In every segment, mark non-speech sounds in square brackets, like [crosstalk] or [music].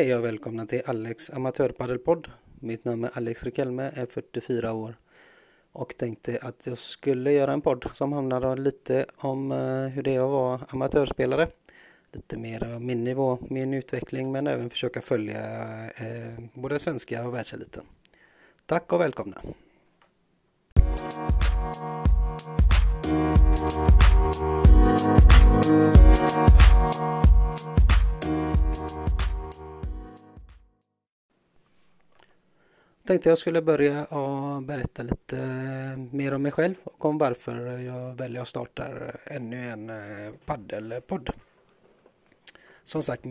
Hej och välkomna till Alex amatörpaddelpodd. Mitt namn är Alex Rikelme, är 44 år och tänkte att jag skulle göra en podd som handlar lite om eh, hur det är att vara amatörspelare. Lite mer om min nivå, min utveckling men även försöka följa eh, både svenska och världseliten. Tack och välkomna! Tänkte jag skulle börja och berätta lite eh, mer om mig själv och om varför jag väljer att starta eh, ännu en eh, paddelpodd. Som sagt,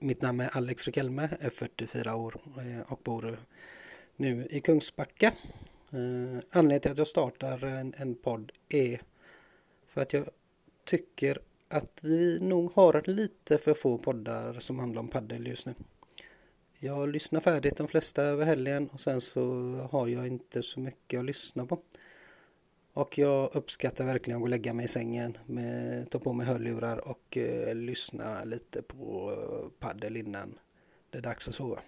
mitt namn är Alex Rikelme, är 44 år och bor nu i Kungsbacka. Anledningen till att jag startar en, en podd är för att jag tycker att vi nog har lite för få poddar som handlar om paddel just nu. Jag lyssnar färdigt de flesta över helgen och sen så har jag inte så mycket att lyssna på. Och jag uppskattar verkligen att gå och lägga mig i sängen, med, ta på mig hörlurar och eh, lyssna lite på eh, paddel innan det är dags att sova.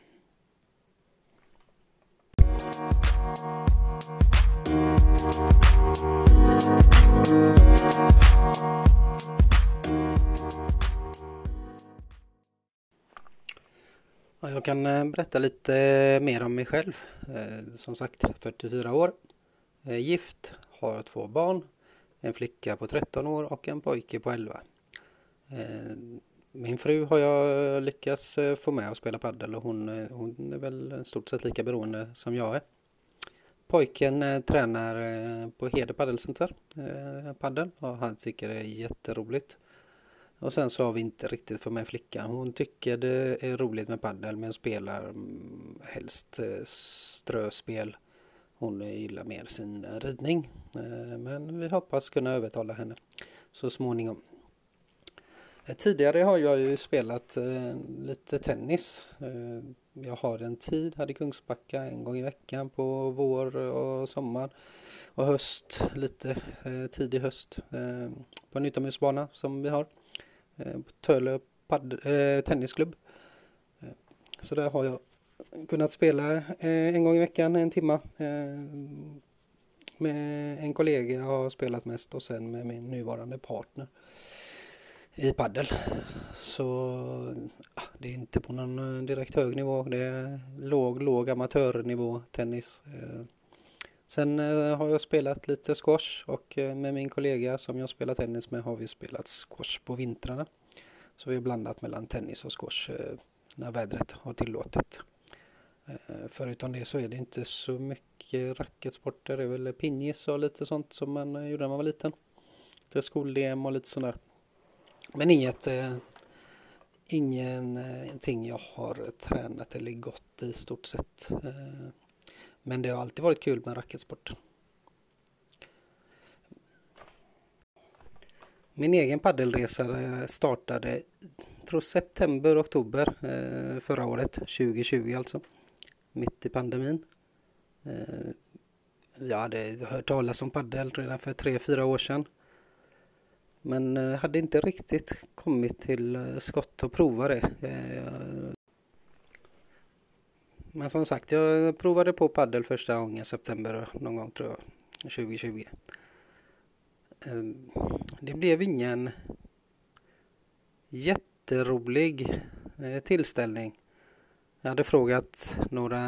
Jag kan eh, berätta lite eh, mer om mig själv. Eh, som sagt, 44 år. Gift, har två barn. En flicka på 13 år och en pojke på 11. Min fru har jag lyckats få med att spela padel och hon, hon är väl stort sett lika beroende som jag är. Pojken tränar på Hede padelcenter, padel och han tycker det är jätteroligt. Och sen så har vi inte riktigt för med flickan. Hon tycker det är roligt med paddel men spelar mm, helst eh, ströspel. Hon gillar mer sin ridning. Eh, men vi hoppas kunna övertala henne så småningom. Eh, tidigare har jag ju spelat lite tennis. Jag har en tid här i Kungsbacka en gång i veckan på vår och sommar och höst, lite tidig höst på en utomhusbana som vi har. Tölö Töle eh, tennisklubb. Eh, så där har jag kunnat spela en gång i veckan, en timma. Med en kollega har jag spelat mest och sen med min nuvarande partner i paddel. Så det är inte på någon direkt hög nivå. Det är låg, låg amatörnivå tennis. Sen eh, har jag spelat lite squash och eh, med min kollega som jag spelar tennis med har vi spelat squash på vintrarna. Så vi har blandat mellan tennis och squash eh, när vädret har tillåtit. Förutom det så är det inte så mycket racketsporter. Det är väl pingis och lite sånt som man gjorde när man var liten. Lite skol-DM och lite sådär. Men inget, ingenting jag har tränat eller gått i stort sett. Men det har alltid varit kul med racketsport. Min egen paddelresa eh, startade tror september, oktober eh, förra året, 2020 alltså. Mitt i pandemin. Eh, jag hade hört talas om paddel redan för tre fyra år sedan. Men hade inte riktigt kommit till skott och prova det. Men som sagt, jag provade på paddel första gången i september någon gång tror jag, 2020. Ehm, det blev ingen jätterolig eh, tillställning. Jag hade frågat några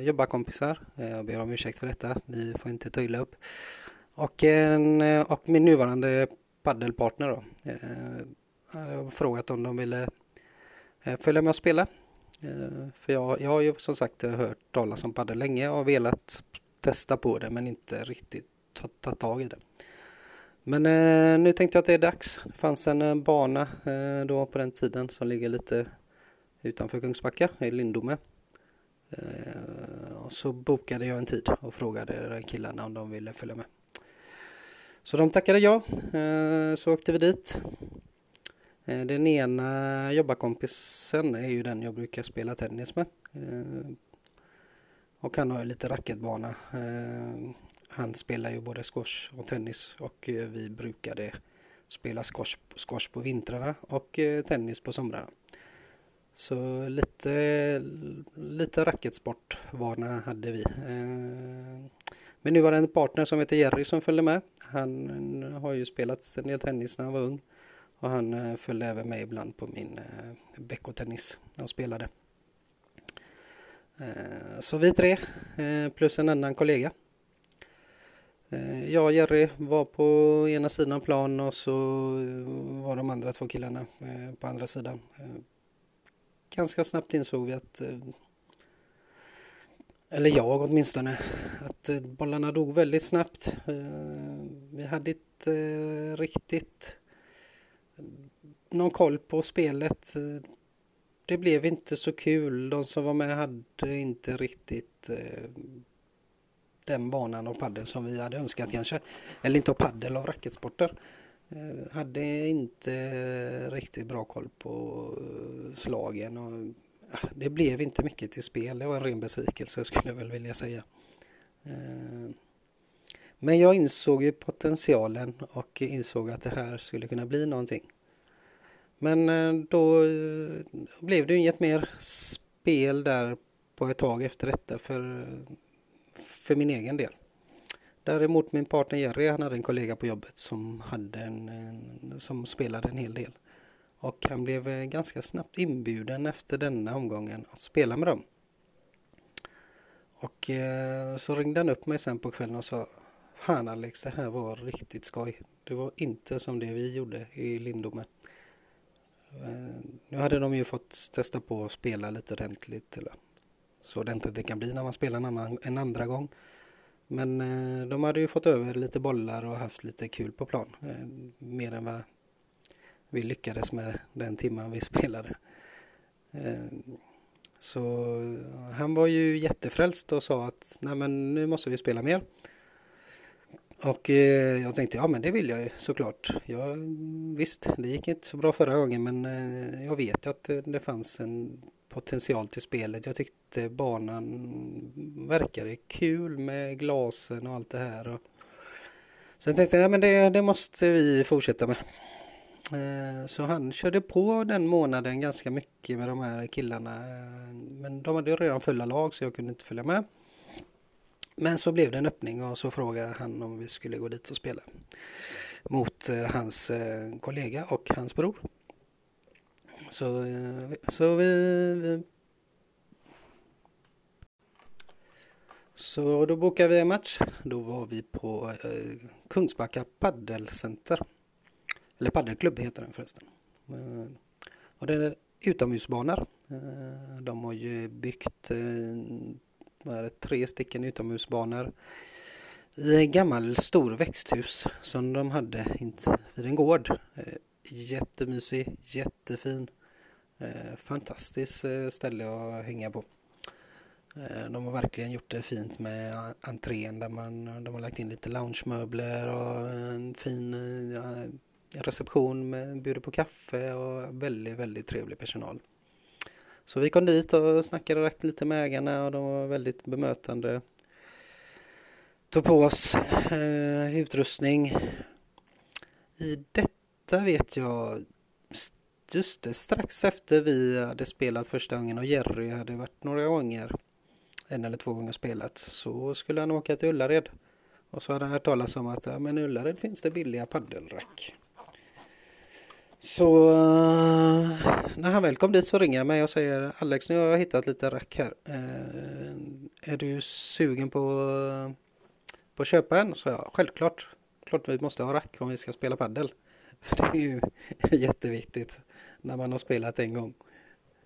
jobbarkompisar, eh, jag ber om ursäkt för detta, ni får inte ta illa upp. Och, en, eh, och min nuvarande paddelpartner då. Jag hade frågat om de ville följa med och spela Eh, för jag, jag har ju som sagt hört talas om padel länge och velat testa på det men inte riktigt tagit tag i det. Men eh, nu tänkte jag att det är dags. Det fanns en eh, bana eh, då på den tiden som ligger lite utanför Kungsbacka i Lindome. Eh, och så bokade jag en tid och frågade killarna om de ville följa med. Så de tackade ja, eh, så åkte vi dit. Eh, den ena jobbarkompisen är ju den jag brukar spela tennis med. Eh, och han har ju lite racketbana. Eh, han spelar ju både squash och tennis och vi brukade spela squash, squash på vintrarna och tennis på somrarna. Så lite, lite racketsportvana hade vi. Men nu var det en partner som heter Jerry som följde med. Han har ju spelat en del tennis när han var ung. Och han eh, följde även med ibland på min eh, veckotennis och spelade. Eh, så vi tre plus en annan kollega jag och Jerry var på ena sidan plan och så var de andra två killarna på andra sidan. Ganska snabbt insåg vi att, eller jag åtminstone, att bollarna dog väldigt snabbt. Vi hade inte riktigt någon koll på spelet. Det blev inte så kul. De som var med hade inte riktigt eh, den banan av padel som vi hade önskat kanske. Eller inte av padel, av racketsporter. Eh, hade inte riktigt bra koll på eh, slagen och eh, det blev inte mycket till spel. Det var en ren besvikelse skulle jag väl vilja säga. Eh, men jag insåg ju potentialen och insåg att det här skulle kunna bli någonting. Men eh, då eh, blev det inget mer spel där på ett tag efter detta för för min egen del. Däremot min partner Jerry, han hade en kollega på jobbet som, hade en, som spelade en hel del. Och han blev eh, ganska snabbt inbjuden efter denna omgången att spela med dem. Och så ringde han upp mig sen på kvällen och sa Fan Alex, det här var riktigt skoj. Det var inte som det vi gjorde i Lindome. Eh, nu hade de ju fått testa på att spela lite ordentligt. Eller så ordentligt det kan bli när man spelar en, annan, en andra gång. Men eh, de hade ju fått över lite bollar och haft lite kul på plan. Eh, mer än vad vi lyckades med den timman vi [laughs] spelade. Så han var ju jättefrälst och sa att Nej, men nu måste vi spela mer. Och eh, jag tänkte ja men det vill jag ju såklart. Ja, visst, det gick inte så bra förra gången men eh, jag vet att eh, det fanns en potential till spelet. Jag tyckte banan verkade kul med glasen och allt det här. Och så jag tänkte, ja men det, det måste vi fortsätta med. Eh, så han körde på den månaden ganska mycket med de här killarna. Eh, men de hade ju redan fulla lag så jag kunde inte följa med. Men så blev det en öppning och så frågade han om vi skulle gå dit och spela. Mot eh, hans eh, kollega och hans bror. Så, eh, så vi, Så då bokade vi en match. Då var vi på eh, Kungsbacka paddelcenter. Eller paddelklubb heter den förresten. Eh, och det är utomhusbanor. Eh, de har ju byggt eh, eh, är tre stycken utomhusbanor i en gammal stor växthus som de hade vid en gård. Eh, jättemysig, jättefin. Eh, fantastiskt eh, ställe att hänga på. De har verkligen gjort det fint med entrén där man, de har lagt in lite loungemöbler och en fin reception med bjuder på kaffe och väldigt, väldigt trevlig personal. Så vi kom dit och snackade lite med ägarna och de var väldigt bemötande. Tog på oss eh, utrustning. I detta vet jag Just det, strax efter vi hade spelat första gången och Jerry hade varit några gånger, en eller två gånger spelat, så skulle han åka till Ullared. Och så hade han hört talas om att ja, men i Ullared finns det billiga paddelrack. Så eh, när han väl kom dit så ringer jag mig och säger Alex nu har jag hittat lite rack här. Eh, är du sugen på, på att köpa en? Så jag självklart. Klart vi måste ha rack om vi ska spela paddel. [laughs] Det är ju [laughs] jätteviktigt när man har spelat en gång.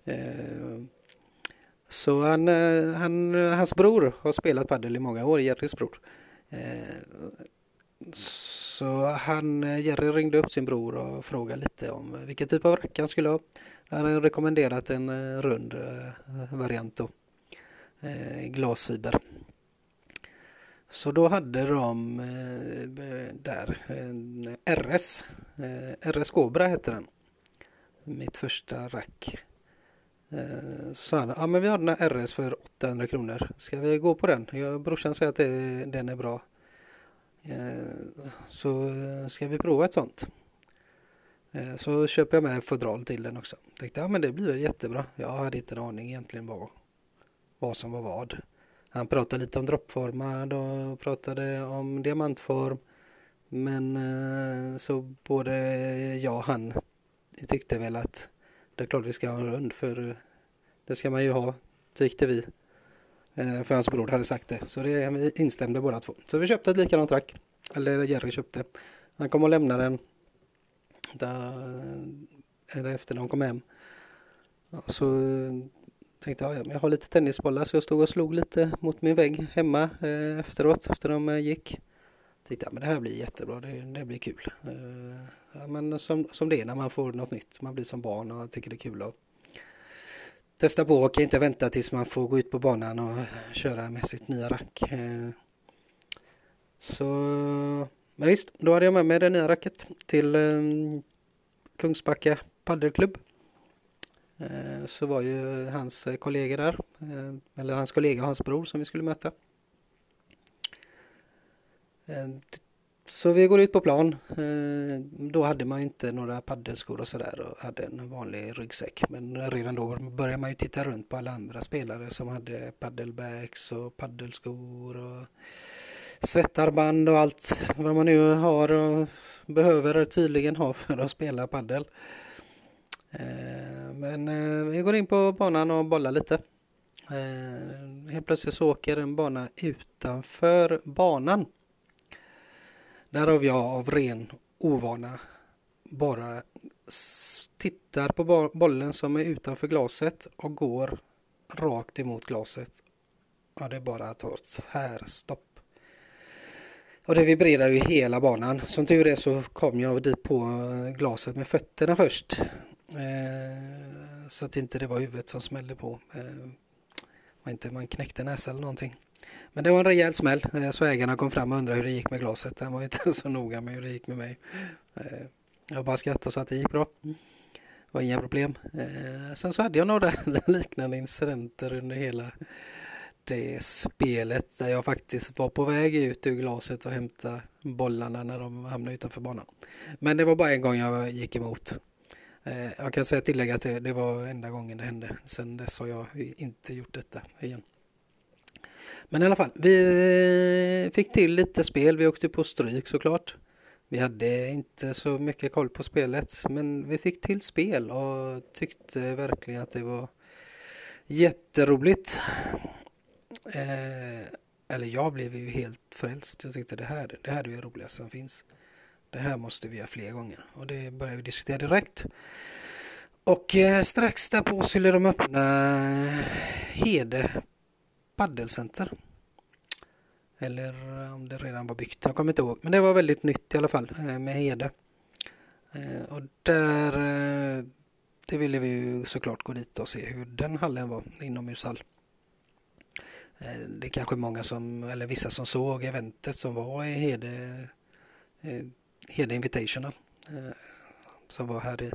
Eh, så han, eh, han, hans bror har spelat padel i många år, Jerrys bror. Eh, så han, eh, Jerry ringde upp sin bror och frågade lite om vilken typ av rack han skulle ha. Han hade rekommenderat en eh, rund eh, variant då. Glasfiber. Så då hade de där RS, RS Cobra hette den mitt första rack. Så sa han, ja men vi har den här RS för 800 kronor. Ska vi gå på den? Jag, brorsan säger att det, den är bra. Eh, så eh, ska vi prova ett sånt. Eh, så köper jag med fodral till den också. Tänkte ja men det blir väl jättebra. Jag hade inte en aning egentligen vad, vad som var vad. Han pratade lite om droppformad och pratade om diamantform. Men så både jag och han tyckte väl att det är klart vi ska ha en rund för det ska man ju ha, tyckte vi. Eh, för hans bror hade sagt det. Så det, vi instämde båda två. Så vi köpte ett likadant rack. Eller Jerry köpte. Han kom och lämnade den. Där, eh, eller efter när de kom hem. Så eh, tänkte jag, jag har lite tennisbollar så jag stod och slog lite mot min vägg hemma efteråt efter de gick. Tänkte jag, men det här blir jättebra, det, det blir kul. Ja, men som, som det är när man får något nytt, man blir som barn och tycker det är kul att testa på och inte vänta tills man får gå ut på banan och köra med sitt nya rack. Eh, så, men visst, då hade jag med mig det nya racket till eh, Kungsbacka paddelklubb. Eh, så var ju hans kollegor där, eller hans kollega och hans bror som vi skulle möta. Så vi går ut på plan. Eh, då hade man ju inte några paddelskor och sådär och hade en vanlig ryggsäck. Men redan då började man ju titta runt på alla andra spelare som hade paddelbags och paddelskor och svettarband och allt vad man nu har och behöver tydligen ha för att spela paddel. Eh, men eh, vi går in på banan och bollar lite. Helt plötsligt så åker en bana utanför banan. Därav jag av ren ovana bara tittar på bollen som är utanför glaset och går rakt emot glaset. Ja, det är bara att ta tvärstopp. Och det vibrerar ju hela banan. Som tur är så kom jag dit på eh, glaset med fötterna först. Eh, så att inte det var huvudet som smällde på. Eh, inte man knäckte näsa eller någonting. Men det var en rejäl smäll eh, så ägarna kom fram och undrade hur det gick med glaset. Han var inte [laughs] så noga med hur det gick med mig. Eh, jag bara skrattade så att det gick bra. Det var inga problem. Eh, sen så hade jag några [laughs] liknande incidenter under hela det spelet där jag faktiskt var på väg ut ur glaset och hämta bollarna när de hamnade utanför banan. Men det var bara en gång jag gick emot. Jag kan säga tillägga att det var enda gången det hände. Sen dess har jag inte gjort detta igen. Men i alla fall, vi fick till lite spel. Vi åkte på stryk såklart. Vi hade inte så mycket koll på spelet men vi fick till spel och tyckte verkligen att det var jätteroligt. Eh, eller jag blev ju helt frälst. Jag tyckte det här, det här är det roligaste som finns. Det här måste vi göra fler gånger och det började vi diskutera direkt. Och eh, strax därpå skulle de öppna Hede paddelcenter. Eller eh, om det redan var byggt, jag kommer inte ihåg. Men det var väldigt nytt i alla fall eh, med Hede. Eh, och där det ville vi ju såklart gå dit och se hur den hallen var, inomhushall. Det är kanske många som, eller vissa som såg eventet som var i Hede, Hede Invitational. Som var här i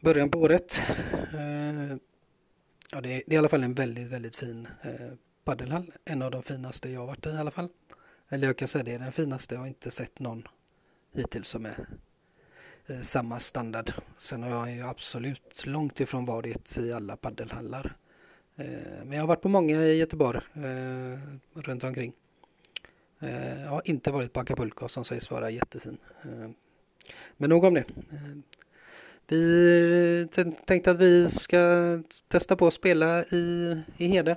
början på året. Ja, det är, det är i alla fall en väldigt, väldigt fin eh, paddelhall. En av de finaste jag varit i i alla fall. Eller jag kan säga det är den finaste. Jag har inte sett någon hittills som är eh, samma standard. Sen har jag ju absolut långt ifrån varit i alla paddelhallar. Eh, men jag har varit på många i Göteborg eh, runt omkring. Jag har inte varit på Acapulco som sägs vara jättefin. Men nog om det. Vi eh, tänkte att vi ska testa på att spela i, i Hede.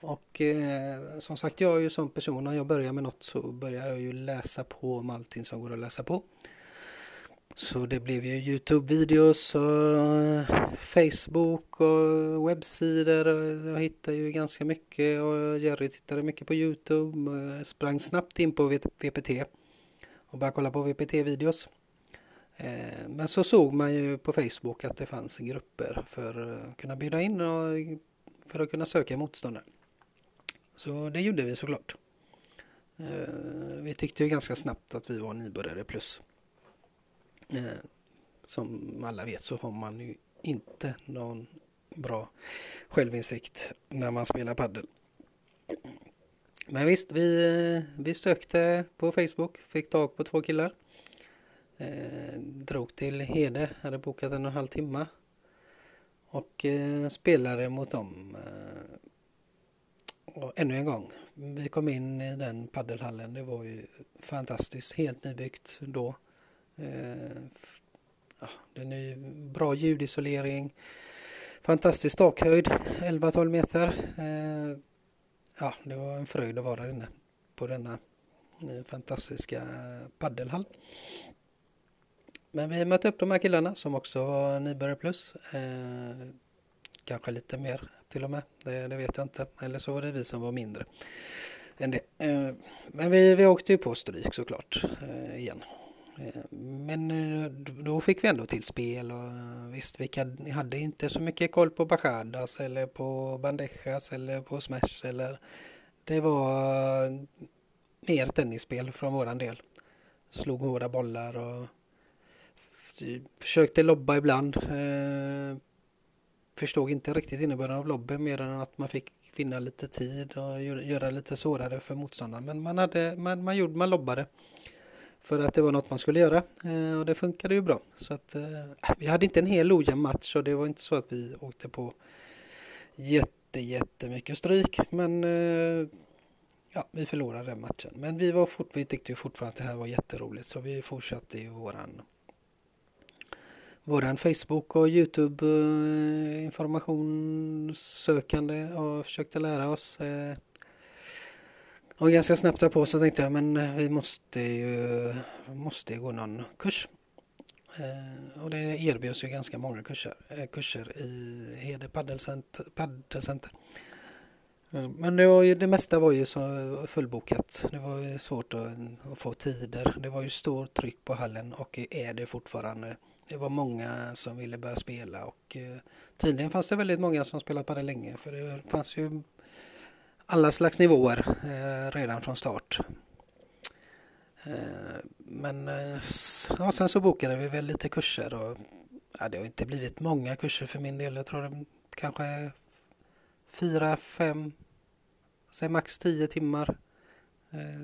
Och eh, som sagt, jag är ju som person, när jag börjar med något så börjar jag ju läsa på om allting som går att läsa på. Så det blev ju Youtube-videos och Facebook och webbsidor. Jag hittade ju ganska mycket och Jerry tittade mycket på Youtube. Sprang snabbt in på VPT och började kolla på VPT-videos. Eh, men så såg man ju på Facebook att det fanns grupper för att kunna bjuda in och för att kunna söka motståndare. Så det gjorde vi såklart. Eh, vi tyckte ju ganska snabbt att vi var nybörjare plus. Eh, som alla vet så har man ju inte någon bra självinsikt när man spelar paddel. Men visst, vi, vi sökte på Facebook, fick tag på två killar Eh, drog till Hede, hade bokat en och en halv timme och eh, spelade mot dem eh, och ännu en gång. Vi kom in i den paddelhallen, det var ju fantastiskt, helt nybyggt då. Eh, ja, det är ny, bra ljudisolering, fantastisk takhöjd, 11-12 meter. Eh, ja, det var en fröjd att vara inne på denna eh, fantastiska paddelhall. Men vi mötte upp de här killarna som också var nybörjare plus. Eh, kanske lite mer till och med, det, det, vet jag inte. Eller så var det vi som var mindre än det. Eh, men vi, vi åkte ju på stryk såklart eh, igen. Eh, men eh, då fick vi ändå till spel och eh, visst, vi hade inte så mycket koll på Bajadas eller på Bandejas eller på Smash eller det var mer tennisspel från våran del. Slog hårda bollar och försökte lobba ibland. Eh, förstod inte riktigt innebörden av lobby mer än att man fick vinna lite tid och göra lite svårare för motståndaren. Men man, hade, man, man, gjorde, man lobbade för att det var något man skulle göra eh, och det funkade ju bra. Så att, eh, vi hade inte en hel ojämn match och det var inte så att vi åkte på jätte, jättemycket stryk. Men eh, ja, vi förlorade den matchen. Men vi, var fort, vi tyckte ju fortfarande att det här var jätteroligt så vi fortsatte ju våran våran Facebook och Youtube eh, informationssökande och försökte lära oss. Eh, och ganska snabbt på så tänkte jag men eh, vi måste ju måste gå någon kurs. Och det erbjuds ju ganska många kurser, kurser i Hede paddelcenter. Men det, var ju, det mesta var ju så fullbokat. Det var ju svårt att, att få tider. Det var ju stort tryck på hallen och är det fortfarande. Det var många som ville börja spela och eh, tydligen fanns det väldigt många som spelat padel länge för det fanns ju alla slags nivåer eh, redan från start. Eh, men eh, ja, sen så bokade vi väl lite kurser och ja, det har inte blivit många kurser för min del. Jag tror det kanske fyra, fem, säg max 10 timmar. Eh,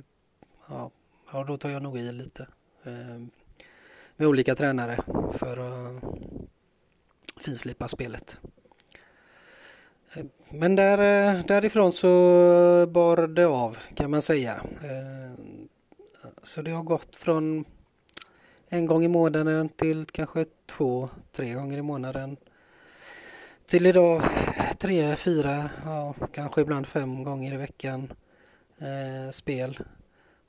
ja, ja, då tar jag nog i lite. Eh, med olika tränare för att finslipa spelet. Eh, men där, därifrån så bar det av kan man säga. Så det har gått från en gång i månaden till kanske två, tre gånger i månaden. Till idag tre, fyra, ja, kanske ibland fem gånger i veckan eh, spel.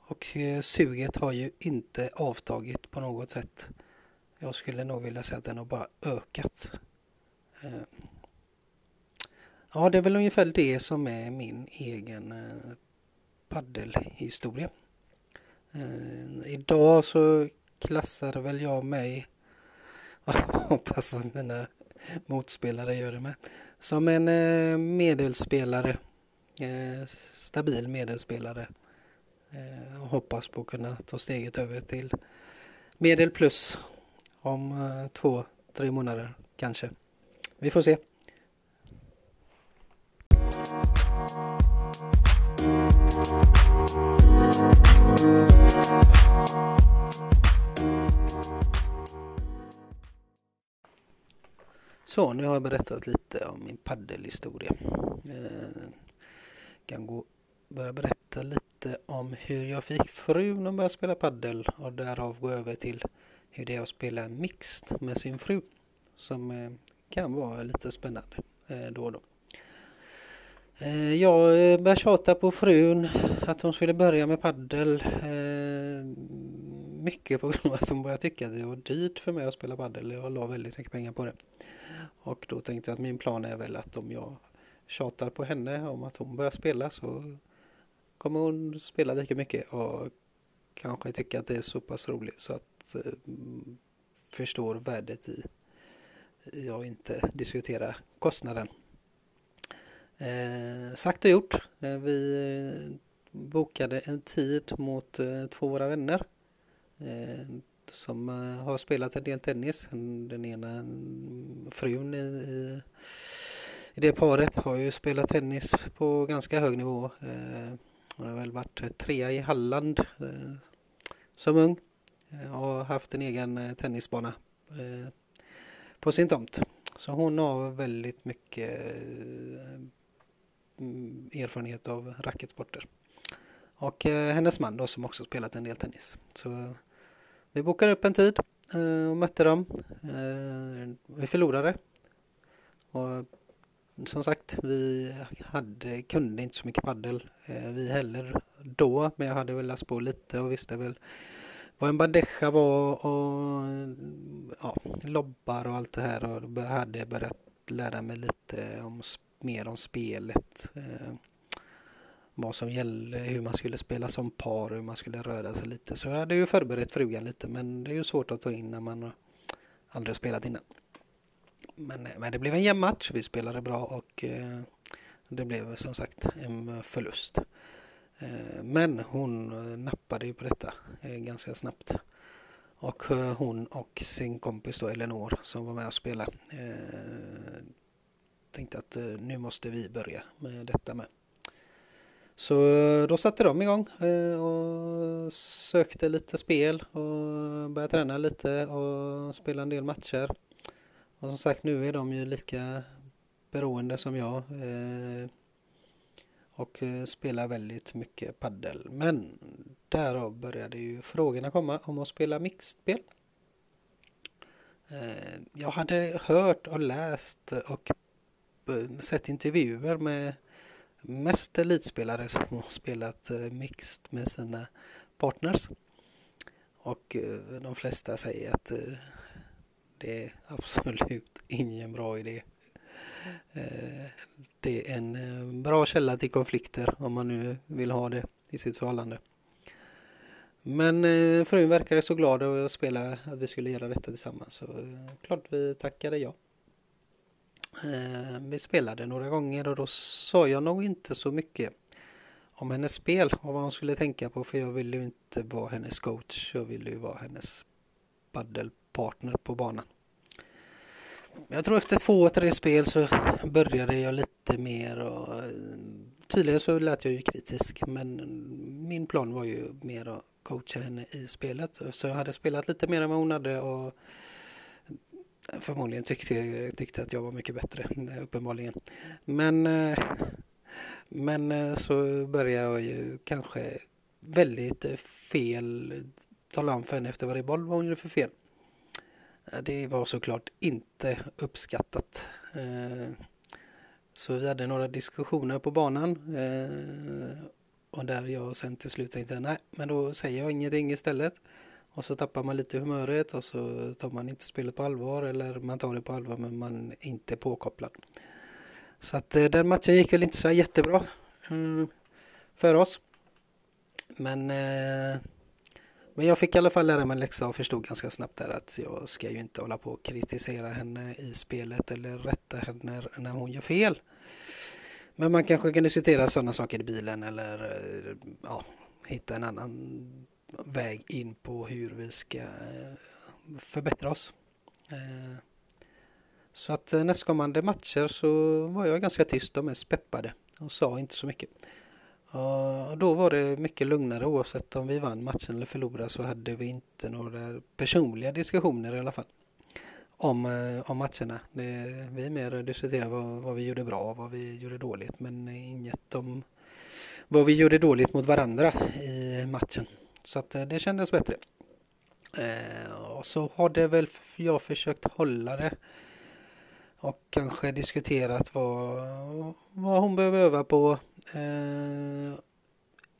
Och eh, suget har ju inte avtagit på något sätt. Jag skulle nog vilja säga att den har bara ökat. Eh, ja, det är väl ungefär det som är min egen eh, paddelhistoria. Eh, idag så klassar väl jag mig, [laughs] hoppas att mina motspelare gör det med, som en eh, medelspelare, eh, stabil medelspelare eh, och hoppas på att kunna ta steget över till medel plus om eh, två, tre månader kanske. Vi får se. Så, nu har jag berättat lite om min paddelhistoria. Eh, kan gå, börja berätta lite om hur jag fick frun att börja spela paddel och därav gå över till hur det är att spela mixed med sin fru som eh, kan vara lite spännande eh, då och då. Eh, jag eh, började tjata på frun att hon skulle börja med paddel eh, mycket på grund av att hon började tycka att det var dyrt för mig att spela paddel. Jag la väldigt mycket pengar på det. Och då tänkte jag att min plan är väl att om jag tjatar på henne om att hon börjar spela så kommer hon spela lika mycket och kanske tycka att det är så pass roligt så att eh, förstår värdet i, i att inte diskutera kostnaden. Eh, sagt och gjort. Eh, vi bokade en tid mot eh, två våra vänner eh, som eh, har spelat en del tennis. Den ena mm, frun i, i, i det paret har ju spelat tennis på ganska hög nivå. Eh, hon har väl varit trea i Halland eh, som ung. och haft en egen tennisbana på sin tomt. Så hon har väldigt mycket mm, erfarenhet av racketsporter. Och hennes man då som också spelat en del tennis. Så vi bokade upp en tid eh, och mötte dem. Eh, vi förlorade. Och som sagt, vi hade, kunde inte så mycket paddel eh, vi heller då, men jag hade väl läst på lite och visste väl vad en bandeja var och ja, lobbar och allt det här och hade börjat lära mig lite om, mer om spelet. Vad som gällde, hur man skulle spela som par, hur man skulle röra sig lite. Så jag hade ju förberett frugan lite men det är ju svårt att ta in när man aldrig spelat innan. Men, men det blev en jämn match. Vi spelade bra och eh, det blev som sagt en förlust. Eh, men hon nappade ju på detta eh, ganska snabbt. Och eh, hon och sin kompis då Elinor som var med och spelade eh, tänkte att eh, nu måste vi börja med detta med. Så eh, då satte de igång eh, och sökte lite spel och började träna lite och spela en del matcher. Och som sagt nu är de ju lika beroende som jag eh, och spelar väldigt mycket paddel. Men därav började ju frågorna komma om att spela mixspel. Jag hade hört och läst och sett intervjuer med mest elitspelare som har spelat eh, mixed med sina partners. Och eh, de flesta säger att eh, det är absolut [laughs] ingen bra idé. Det är en bra källa till konflikter om man nu vill ha det i sitt förhållande. Men frun verkade så glad att spela att vi skulle göra detta tillsammans så klart vi tackade ja. Eh, vi spelade några gånger och då sa jag nog inte så mycket om hennes spel och vad hon skulle tänka på för jag ville ju inte vara hennes coach. Jag ville ju vara hennes paddelpartner på banan. Jag tror efter två, tre spel så började jag lite mer och eh, tydligen så lät jag ju kritisk men min plan var ju mer att coacha henne i spelet. Så jag hade spelat lite mer än vad hon hade och förmodligen tyckte, tyckte att jag var mycket bättre, eh, uppenbarligen. Men, eh, men eh, så började jag ju kanske väldigt fel tala om för henne efter varje boll vad hon gjorde för fel. Det var såklart inte uppskattat. Så vi hade några diskussioner på banan och där jag sen till slut tänkte nej, men då säger jag ingenting istället. Och så tappar man lite humöret och så tar man inte spelet på allvar eller man tar det på allvar men man är inte påkopplad. Så att eh, den matchen gick väl inte så jättebra mm, för oss. Men eh, men jag fick i alla fall lära mig en läxa och förstod ganska snabbt där att jag ska ju inte hålla på och kritisera henne i spelet eller rätta henne när hon gör fel. Men man kanske kan diskutera sådana saker i bilen eller eh, ja, hitta en annan väg in på hur vi ska eh, förbättra oss. Eh, så att eh, nästkommande matcher så var jag ganska tyst och mest peppade och sa inte så mycket. Och då var det mycket lugnare oavsett om vi vann matchen eller förlorade så hade vi inte några personliga diskussioner i alla fall om, om matcherna. Det, vi mer diskuterade vad, vad vi gjorde bra och vad vi gjorde dåligt men inget om vad vi gjorde dåligt mot varandra i matchen. Så att eh, det kändes bättre. Eh, och så har det väl jag försökt hålla det. Och kanske diskuterat vad, vad hon behöver öva på eh,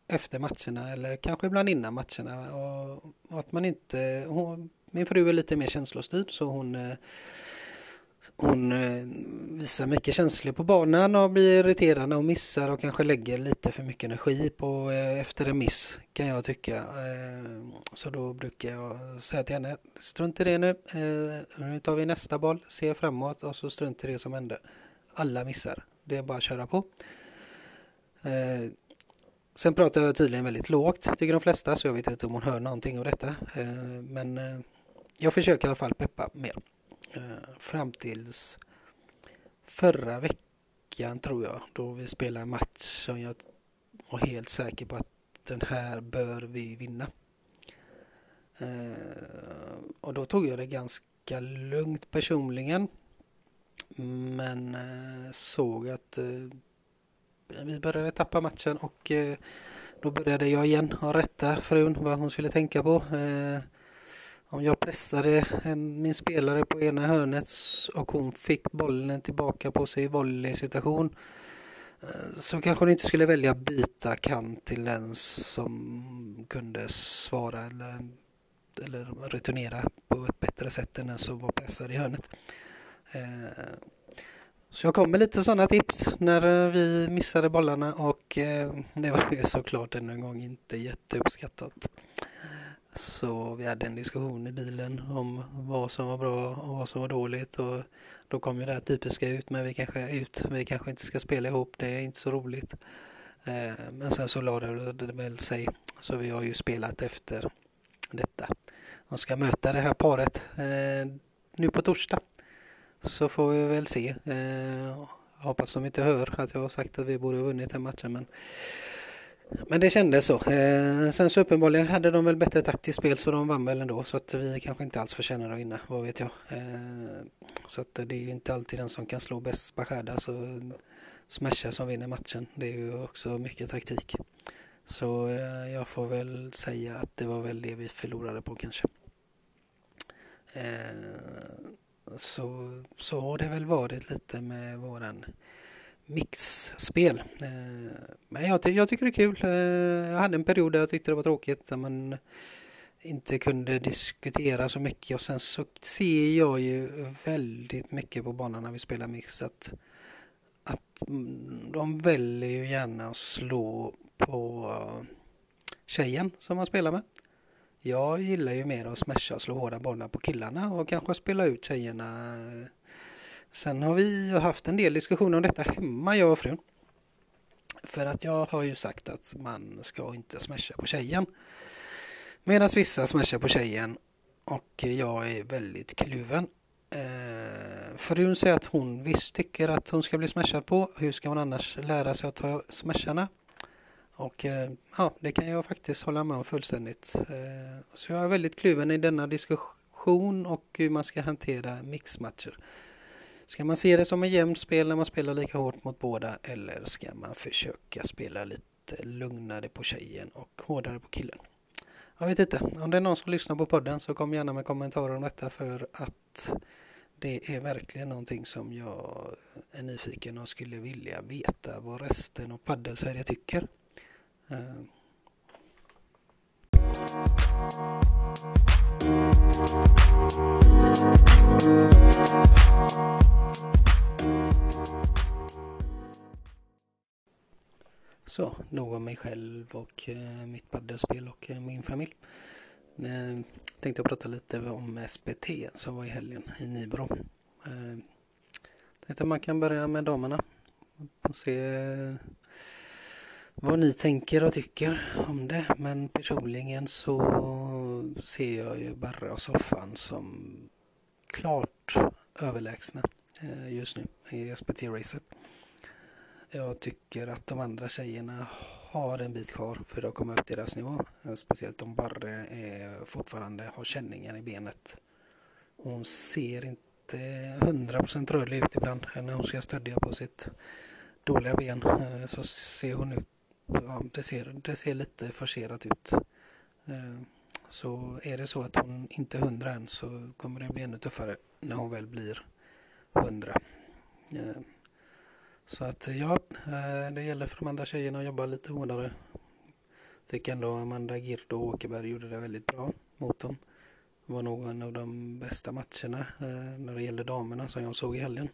efter matcherna eller kanske ibland innan matcherna. Och, och att man inte, hon, min fru är lite mer känslostyrd så hon eh, hon eh, visar mycket känslor på banan och blir irriterad när hon missar och kanske lägger lite för mycket energi på eh, efter en miss kan jag tycka. Eh, så då brukar jag säga till henne, strunt i det nu, nu tar vi nästa boll, se framåt och så strunt i det som hände. Alla missar, det är bara att köra på. Sen pratar jag tydligen väldigt lågt, tycker de flesta, så jag vet inte om hon hör någonting av detta. Men jag försöker i alla fall peppa mer. Eh, fram tills förra veckan tror jag då vi spelade en match som jag var helt säker på att den här bör vi vinna. Eh, och då tog jag det ganska lugnt personligen. Men eh, såg att vi började tappa matchen och då började jag igen att rätta frun vad hon skulle tänka på. Om jag pressade min spelare på ena hörnet och hon fick bollen tillbaka på sig i volley-situation eh, så kanske hon inte skulle välja byta kant till den som kunde svara eller, eller returnera på ett bättre sätt än den som var pressad i hörnet. Eh, så jag kom med lite sådana tips när eh, vi missade bollarna och det var ju såklart ännu en gång inte jätteuppskattat. Så vi hade en diskussion i bilen om vad som var bra och vad som var dåligt och då kom ju det här typiska ut men vi kanske, ut, vi kanske inte ska spela ihop, det är inte så roligt. Eh, men sen så lade det väl sig så vi har ju spelat efter detta och ska möta det här paret eh, nu på torsdag. Så får vi väl se. Jag hoppas de inte hör att jag har sagt att vi borde ha vunnit den matchen men men det kändes så. Eh, sen så uppenbarligen hade de väl bättre taktiskt spel så de vann väl ändå så att vi kanske inte alls förtjänar att vinna, vad vet jag. Eh, så att det är ju inte alltid den som kan slå bäst Bashada, alltså smasha som vinner matchen. Det är ju också mycket taktik. Så eh, jag får väl säga att det var väl det vi förlorade på kanske. Eh, så, så har det väl varit lite med våran mixspel. Eh, men jag, jag, tycker det är kul. Eh, jag hade en period där jag tyckte det var tråkigt där man inte kunde diskutera så mycket och sen så ser jag ju väldigt mycket på banan när vi spelar mix att, att mm, de väljer ju gärna att slå på tjejen som man spelar med. Jag gillar ju mer att smasha och slå hårda bollar på killarna och kanske spela ut tjejerna eh, Sen har vi haft en del diskussioner om detta hemma, jag och frun. För att jag har ju sagt att man ska inte smasha på tjejen. Medan vissa smashar på tjejen och jag är väldigt kluven. Eh, frun säger att hon visst tycker att hon ska bli smashad på. Hur ska hon annars lära sig att ta smasharna? Och eh, ja, det kan jag faktiskt hålla med om fullständigt. Eh, så jag är väldigt kluven i denna diskussion och hur man ska hantera mixmatcher. Ska man se det som en jämnt spel när man spelar lika hårt mot båda eller ska man försöka spela lite lugnare på tjejen och hårdare på killen? Jag vet inte, om det är någon som lyssnar på podden så kom gärna med kommentarer om detta för att det är verkligen någonting som jag är nyfiken och skulle vilja veta vad resten av padelsverige tycker. Uh. Så, nog om mig själv och eh, mitt paddelspel och eh, min familj. Eh, tänkte jag prata lite om SPT som var i helgen i Nybro. Eh, tänkte man kan börja med damerna och se vad ni tänker och tycker om det. Men personligen så ser jag ju Barre och Soffan som klart överlägsna eh, just nu i SPT-racet. Jag tycker att de andra tjejerna har en bit kvar för att komma upp till deras nivå. Eh, speciellt om Barre är, fortfarande har känningar i benet. Hon ser inte 100% rörlig ut ibland när hon ska stödja på sitt dåliga ben. Eh, så ser hon ut, ja, det, ser, det ser lite forcerat ut. Eh, så är det så att hon inte är 100 än så kommer det bli ännu tuffare när hon väl blir 100. Eh, så att ja, eh, det gäller för de andra tjejerna att jobba lite hårdare. Tycker ändå Amanda Girdo och Åkerberg gjorde det väldigt bra mot dem. Det var nog en av de bästa matcherna när det gäller damerna som jag såg i helgen.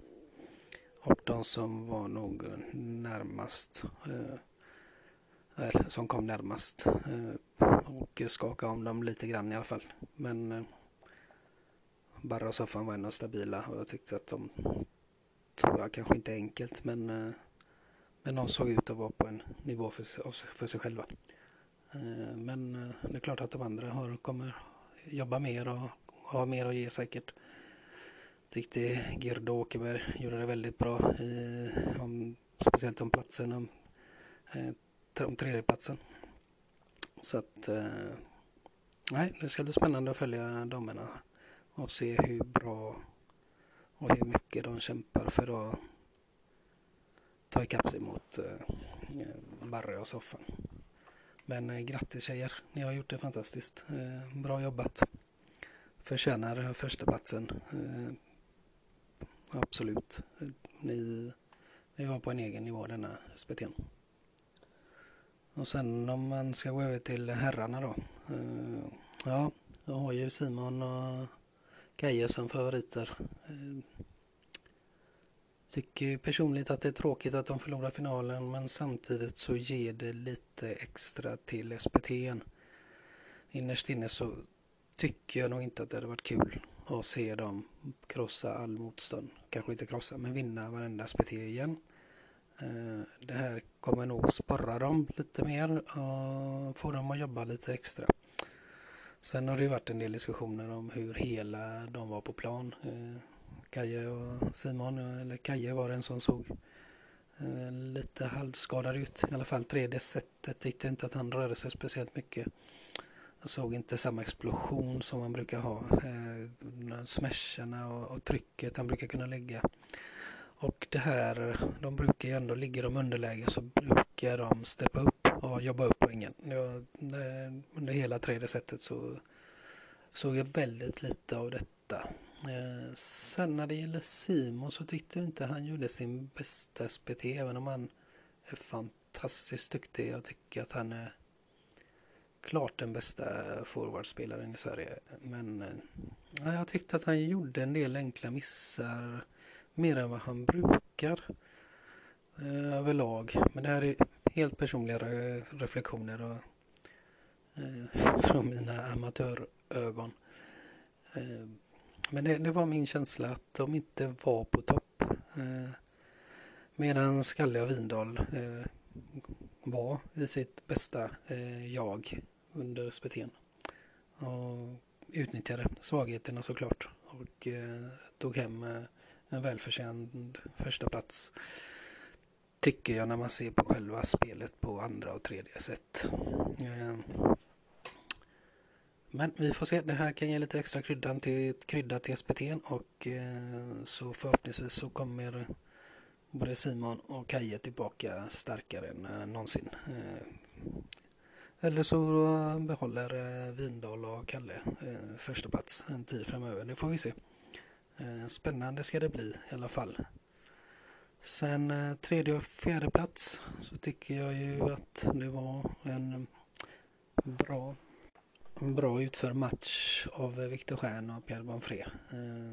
Och de som var nog närmast, väl, som kom närmast eh, och skakade om dem lite grann i alla fall. Men eh, Barra och Soffan var ändå stabila och jag tyckte att de tror jag kanske inte enkelt men, eh, men de såg ut att vara på en nivå för, för sig själva. Men det är klart att de andra har, kommer jobba mer och ha mer att ge säkert. Tyckte Girdo Åkerberg gjorde det väldigt bra, i, om, speciellt om platsen, om, om tredjeplatsen. Så att eh, nej, det ska bli spännande att följa damerna och se hur bra och hur mycket de kämpar för att ta ikapp sig mot eh, Barre och soffan. Men eh, grattis tjejer, ni har gjort det fantastiskt. Eh, bra jobbat. Förtjänar förstaplatsen. Eh, absolut. Eh, ni, ni var på en egen nivå denna SPT. Och sen om man ska gå över till herrarna då. Eh, ja, jag har ju Simon och Geje som favoriter. Eh, tycker personligt att det är tråkigt att de förlorar finalen men samtidigt så ger det lite extra till SPT. Innerst inne så tycker jag nog inte att det hade varit kul att se dem krossa all motstånd. Kanske inte krossa men vinna varenda SPT igen. Eh, det här kommer nog sporra dem lite mer och få dem att jobba lite extra. Sen har det varit en del diskussioner om hur hela de var på plan. Eh, Kaje och Simon, eller Kaje var den som såg eh, lite halvskadad ut. I alla fall tredje setet tyckte inte att han rörde sig speciellt mycket. Jag såg inte samma explosion som han brukar ha. smasharna smasherna och, och trycket han brukar kunna lägga. Och det här, de brukar ju ändå, ligger de underläge så brukar de steppa upp och jobba upp poängen. Jag, under hela tredje setet så såg jag väldigt lite av detta. Eh, sen när det gäller Simon så tyckte jag inte han gjorde sin bästa SPT även om han är fantastiskt duktig. Jag tycker att han är klart den bästa forwardspelaren i Sverige. Men eh, jag tyckte att han gjorde en del enkla missar mer än vad han brukar eh, överlag. Men det här är helt personliga reflektioner och, eh, [laughs] från mina amatörögon. Eh, men det, det, var min känsla att de inte var på topp. Eh, medan Skalle och Vindal eh, var i sitt bästa eh, jag under speten. Och utnyttjade svagheterna såklart och eh, tog hem eh, en välförtjänt första plats tycker jag när man ser på själva spelet på andra och tredje sätt. Ehm. Men vi får se, det här kan ge lite extra kryddan till, krydda till SPT och eh, så förhoppningsvis så kommer både Simon och Kaje tillbaka starkare än eh, någonsin. Eh, eller så behåller Vindal och Kalle första plats en tid framöver, det får vi se. Eh, spännande ska det bli i alla fall. Sen eh, tredje och fjärde plats så tycker jag ju att det var en bra, en bra utförd match av Viktor Stjern och Pierre Bonfré. Eh,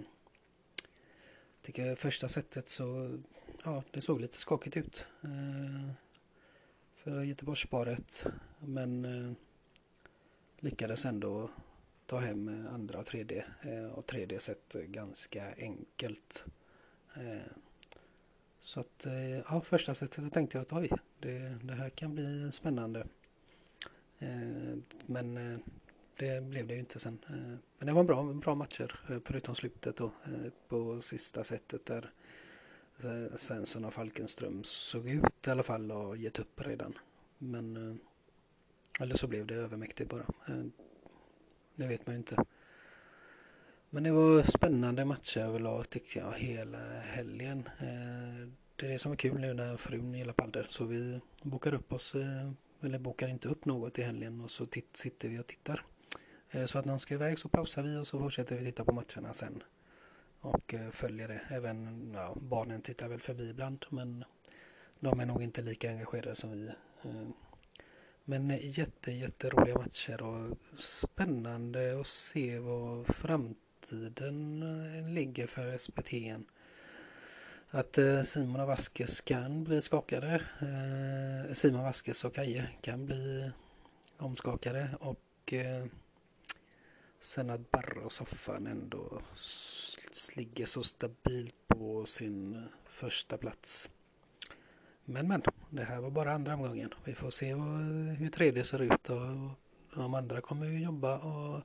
tycker första setet så, ja det såg lite skakigt ut eh, för Göteborgsparet men eh, lyckades ändå ta hem eh, andra och tredje eh, och tredje set eh, ganska enkelt. Eh, så att ja, första sättet tänkte jag att oj, det, det här kan bli spännande. Men det blev det ju inte sen. Men det var bra, bra matcher förutom slutet då på sista sättet där Svensson och Falkenström såg ut i alla fall och gett upp redan. Men eller så blev det övermäktigt bara. Det vet man ju inte. Men det var spännande matcher överlag tyckte jag hela helgen. Eh, det är det som är kul nu när frun gillar padel. Så vi bokar upp oss, eh, eller bokar inte upp något i helgen och så sitter vi och tittar. Är det så att någon ska iväg så pausar vi och så fortsätter vi titta på matcherna sen. Och eh, följer det. Även ja, barnen tittar väl förbi ibland men de är nog inte lika engagerade som vi. Men jätte, jätteroliga matcher och spännande att se vad framtiden eh, ligger för SPT. Att eh, Simon och Vaskes kan bli skakade. Eh, Simon Vaskes och Kaje kan bli omskakade och sen att Barre och Soffan ändå ligger så stabilt på sin första plats. Men men, det här var bara andra omgången. Vi får se hur tredje ser ut och de andra kommer ju jobba och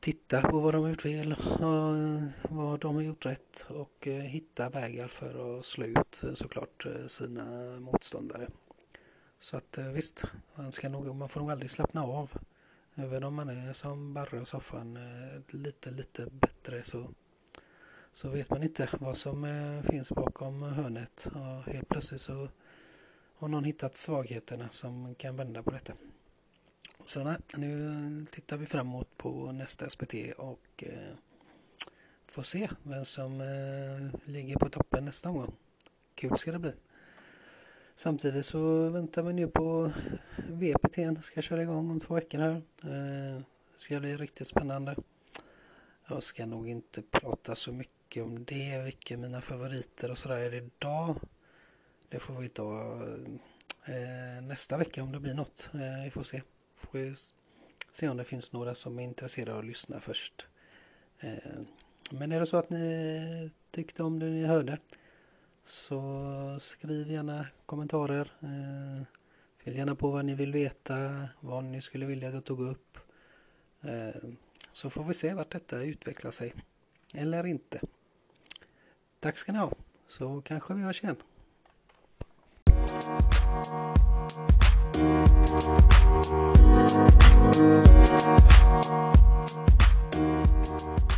titta på vad de har gjort fel och vad de har gjort rätt och eh, hitta vägar för att slå ut eh, såklart eh, sina motståndare. Så att visst, man, ska nog, man får nog aldrig slappna av. Även om man är som Barre och soffan lite, lite bättre så, så vet man inte vad som eh, finns bakom hörnet. Och helt plötsligt så har någon hittat svagheterna som kan vända på detta. Så nej, nu tittar vi framåt på nästa SPT och eh, får se vem som eh, ligger på toppen nästa gång. Kul ska det bli. Samtidigt så väntar vi nu på VPT ska köra igång om två veckor här. Eh, det ska bli riktigt spännande. Jag ska nog inte prata så mycket om det, vilka mina favoriter och sådär är idag. Det får vi ta eh, nästa vecka om det blir något. Eh, vi får se. Får vi se om det finns några som är intresserade av att lyssna först. Eh, men är det så att ni tyckte om det ni hörde så skriv gärna kommentarer. Eh, fyll gärna på vad ni vill veta, vad ni skulle vilja att jag tog upp. Eh, så får vi se vart detta utvecklar sig. Eller inte. Tack ska ni ha, så kanske vi hörs igen. Thank you.